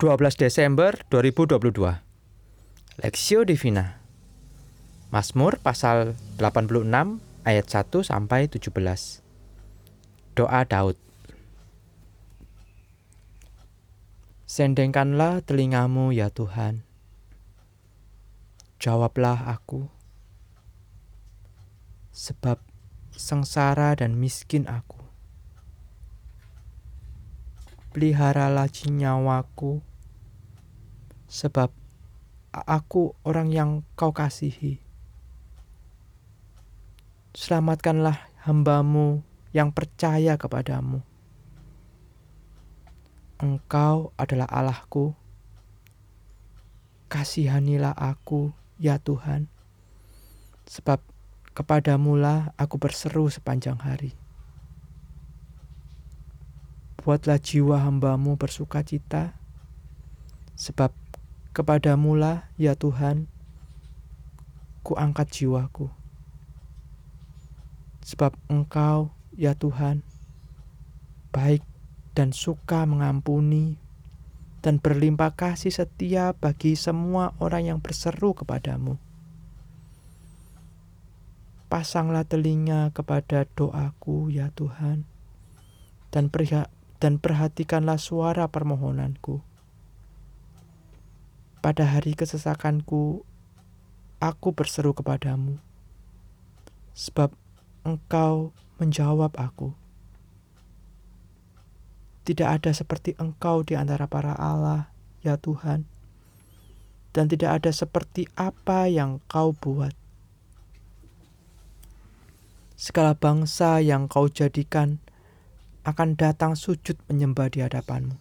12 Desember 2022 Lexio Divina. Mazmur pasal 86 ayat 1 sampai 17 Doa Daud. Sendengkanlah telingamu ya Tuhan. Jawablah aku. Sebab sengsara dan miskin aku. Peliharalah nyawaku, sebab aku orang yang kau kasihi. Selamatkanlah hambamu yang percaya kepadamu. Engkau adalah Allahku. Kasihanilah aku, ya Tuhan, sebab kepadamulah aku berseru sepanjang hari. Buatlah jiwa hambamu bersuka cita, sebab kepadamulah ya Tuhan, ku angkat jiwaku. Sebab engkau ya Tuhan, baik dan suka mengampuni dan berlimpah kasih setia bagi semua orang yang berseru kepadamu. Pasanglah telinga kepada doaku ya Tuhan, dan perhatikanlah suara permohonanku. Pada hari kesesakanku, aku berseru kepadamu, sebab engkau menjawab aku. Tidak ada seperti engkau di antara para Allah, ya Tuhan, dan tidak ada seperti apa yang kau buat. Segala bangsa yang kau jadikan akan datang sujud menyembah di hadapanmu,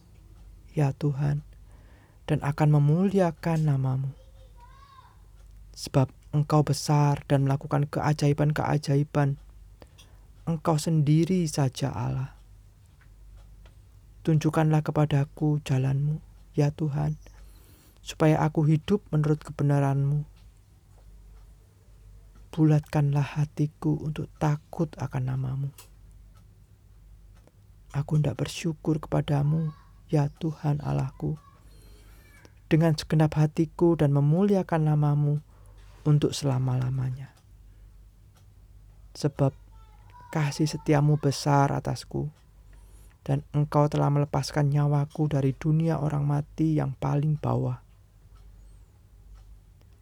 ya Tuhan, dan akan memuliakan namamu. Sebab engkau besar dan melakukan keajaiban-keajaiban, engkau sendiri saja Allah. Tunjukkanlah kepadaku jalanmu, ya Tuhan, supaya aku hidup menurut kebenaranmu. Bulatkanlah hatiku untuk takut akan namamu. Aku hendak bersyukur kepadamu, ya Tuhan Allahku, dengan segenap hatiku dan memuliakan namamu untuk selama-lamanya. Sebab kasih setiamu besar atasku, dan engkau telah melepaskan nyawaku dari dunia orang mati yang paling bawah.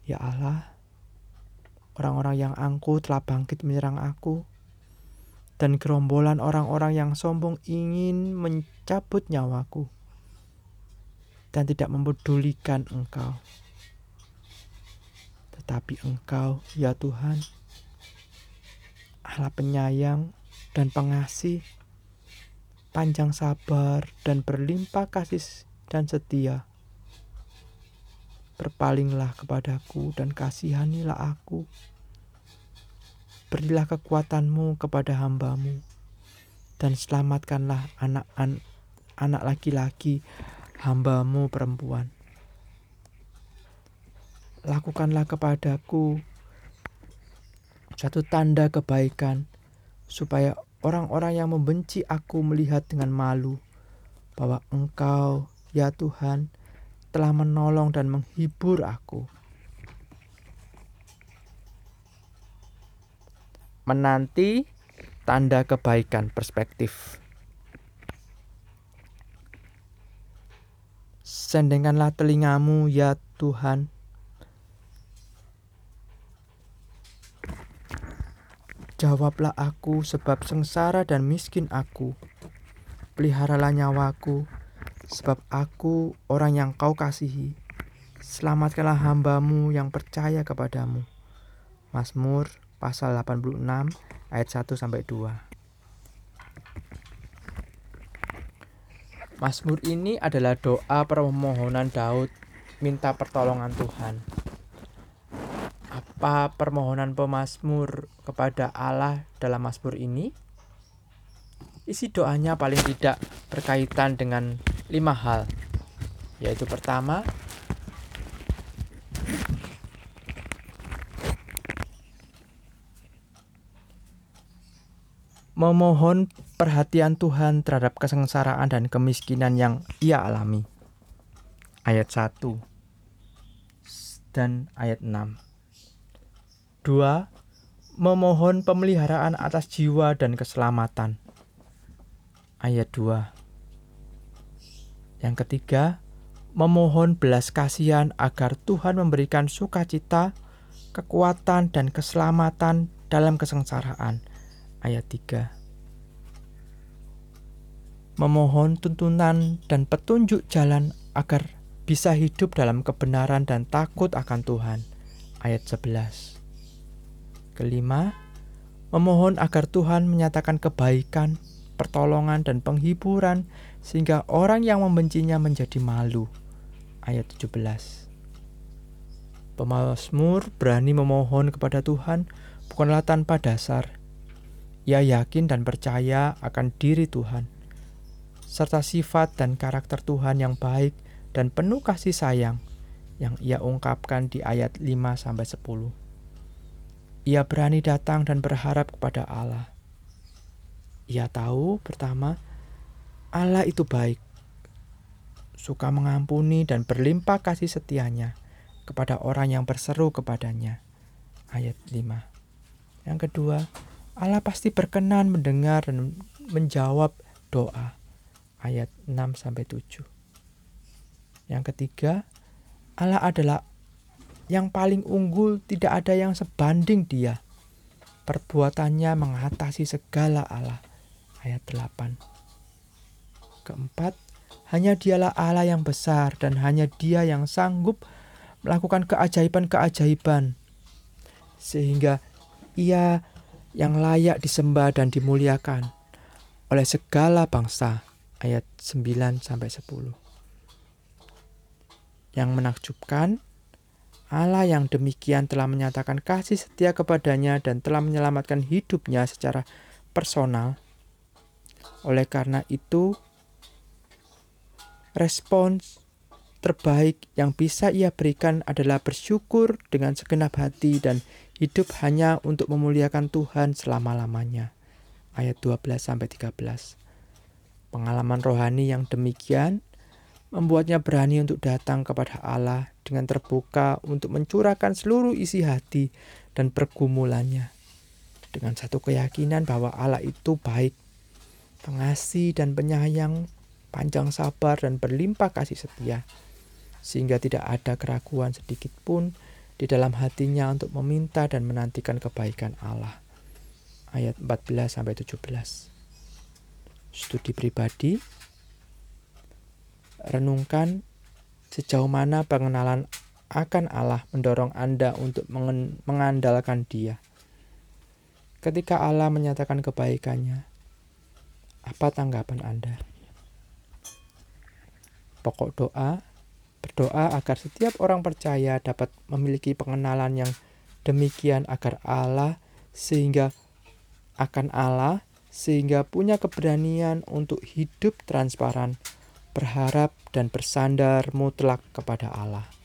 Ya Allah, orang-orang yang angkuh telah bangkit menyerang aku, dan gerombolan orang-orang yang sombong ingin mencabut nyawaku dan tidak mempedulikan engkau. Tetapi engkau, ya Tuhan, Allah penyayang dan pengasih, panjang sabar dan berlimpah kasih dan setia. Berpalinglah kepadaku dan kasihanilah aku Berilah kekuatanmu kepada hambamu, dan selamatkanlah anak-anak anak laki-laki hambamu perempuan. Lakukanlah kepadaku satu tanda kebaikan, supaya orang-orang yang membenci aku melihat dengan malu bahwa Engkau, ya Tuhan, telah menolong dan menghibur aku. menanti tanda kebaikan perspektif. Sendengkanlah telingamu ya Tuhan. Jawablah aku sebab sengsara dan miskin aku. Peliharalah nyawaku sebab aku orang yang kau kasihi. Selamatkanlah hambamu yang percaya kepadamu. Mazmur pasal 86 ayat 1 sampai 2. Mazmur ini adalah doa permohonan Daud minta pertolongan Tuhan. Apa permohonan pemazmur kepada Allah dalam Mazmur ini? Isi doanya paling tidak berkaitan dengan lima hal, yaitu pertama, memohon perhatian Tuhan terhadap kesengsaraan dan kemiskinan yang ia alami. ayat 1 dan ayat 6. 2. Memohon pemeliharaan atas jiwa dan keselamatan. Ayat 2. Yang ketiga, memohon belas kasihan agar Tuhan memberikan sukacita, kekuatan, dan keselamatan dalam kesengsaraan. Ayat 3 memohon tuntunan dan petunjuk jalan agar bisa hidup dalam kebenaran dan takut akan Tuhan. Ayat 11. Kelima, memohon agar Tuhan menyatakan kebaikan, pertolongan dan penghiburan sehingga orang yang membencinya menjadi malu. Ayat 17. Pemazmur berani memohon kepada Tuhan bukanlah tanpa dasar. Ia yakin dan percaya akan diri Tuhan serta sifat dan karakter Tuhan yang baik dan penuh kasih sayang yang ia ungkapkan di ayat 5 sampai 10. Ia berani datang dan berharap kepada Allah. Ia tahu pertama Allah itu baik, suka mengampuni dan berlimpah kasih setianya kepada orang yang berseru kepadanya. Ayat 5. Yang kedua, Allah pasti berkenan mendengar dan menjawab doa ayat 6 sampai 7. Yang ketiga, Allah adalah yang paling unggul, tidak ada yang sebanding dia. Perbuatannya mengatasi segala Allah. Ayat 8. Keempat, hanya dialah Allah yang besar dan hanya dia yang sanggup melakukan keajaiban-keajaiban. Sehingga ia yang layak disembah dan dimuliakan oleh segala bangsa ayat 9 sampai 10. Yang menakjubkan, Allah yang demikian telah menyatakan kasih setia kepadanya dan telah menyelamatkan hidupnya secara personal. Oleh karena itu, respons terbaik yang bisa ia berikan adalah bersyukur dengan segenap hati dan hidup hanya untuk memuliakan Tuhan selama-lamanya. Ayat 12 sampai 13. Pengalaman rohani yang demikian membuatnya berani untuk datang kepada Allah dengan terbuka untuk mencurahkan seluruh isi hati dan pergumulannya. Dengan satu keyakinan bahwa Allah itu baik, pengasih dan penyayang, panjang sabar dan berlimpah kasih setia. Sehingga tidak ada keraguan sedikit pun di dalam hatinya untuk meminta dan menantikan kebaikan Allah. Ayat 14 sampai 17 studi pribadi, renungkan sejauh mana pengenalan akan Allah mendorong Anda untuk mengandalkan Dia. Ketika Allah menyatakan kebaikannya, apa tanggapan Anda? Pokok doa, berdoa agar setiap orang percaya dapat memiliki pengenalan yang demikian agar Allah sehingga akan Allah sehingga punya keberanian untuk hidup transparan, berharap, dan bersandar mutlak kepada Allah.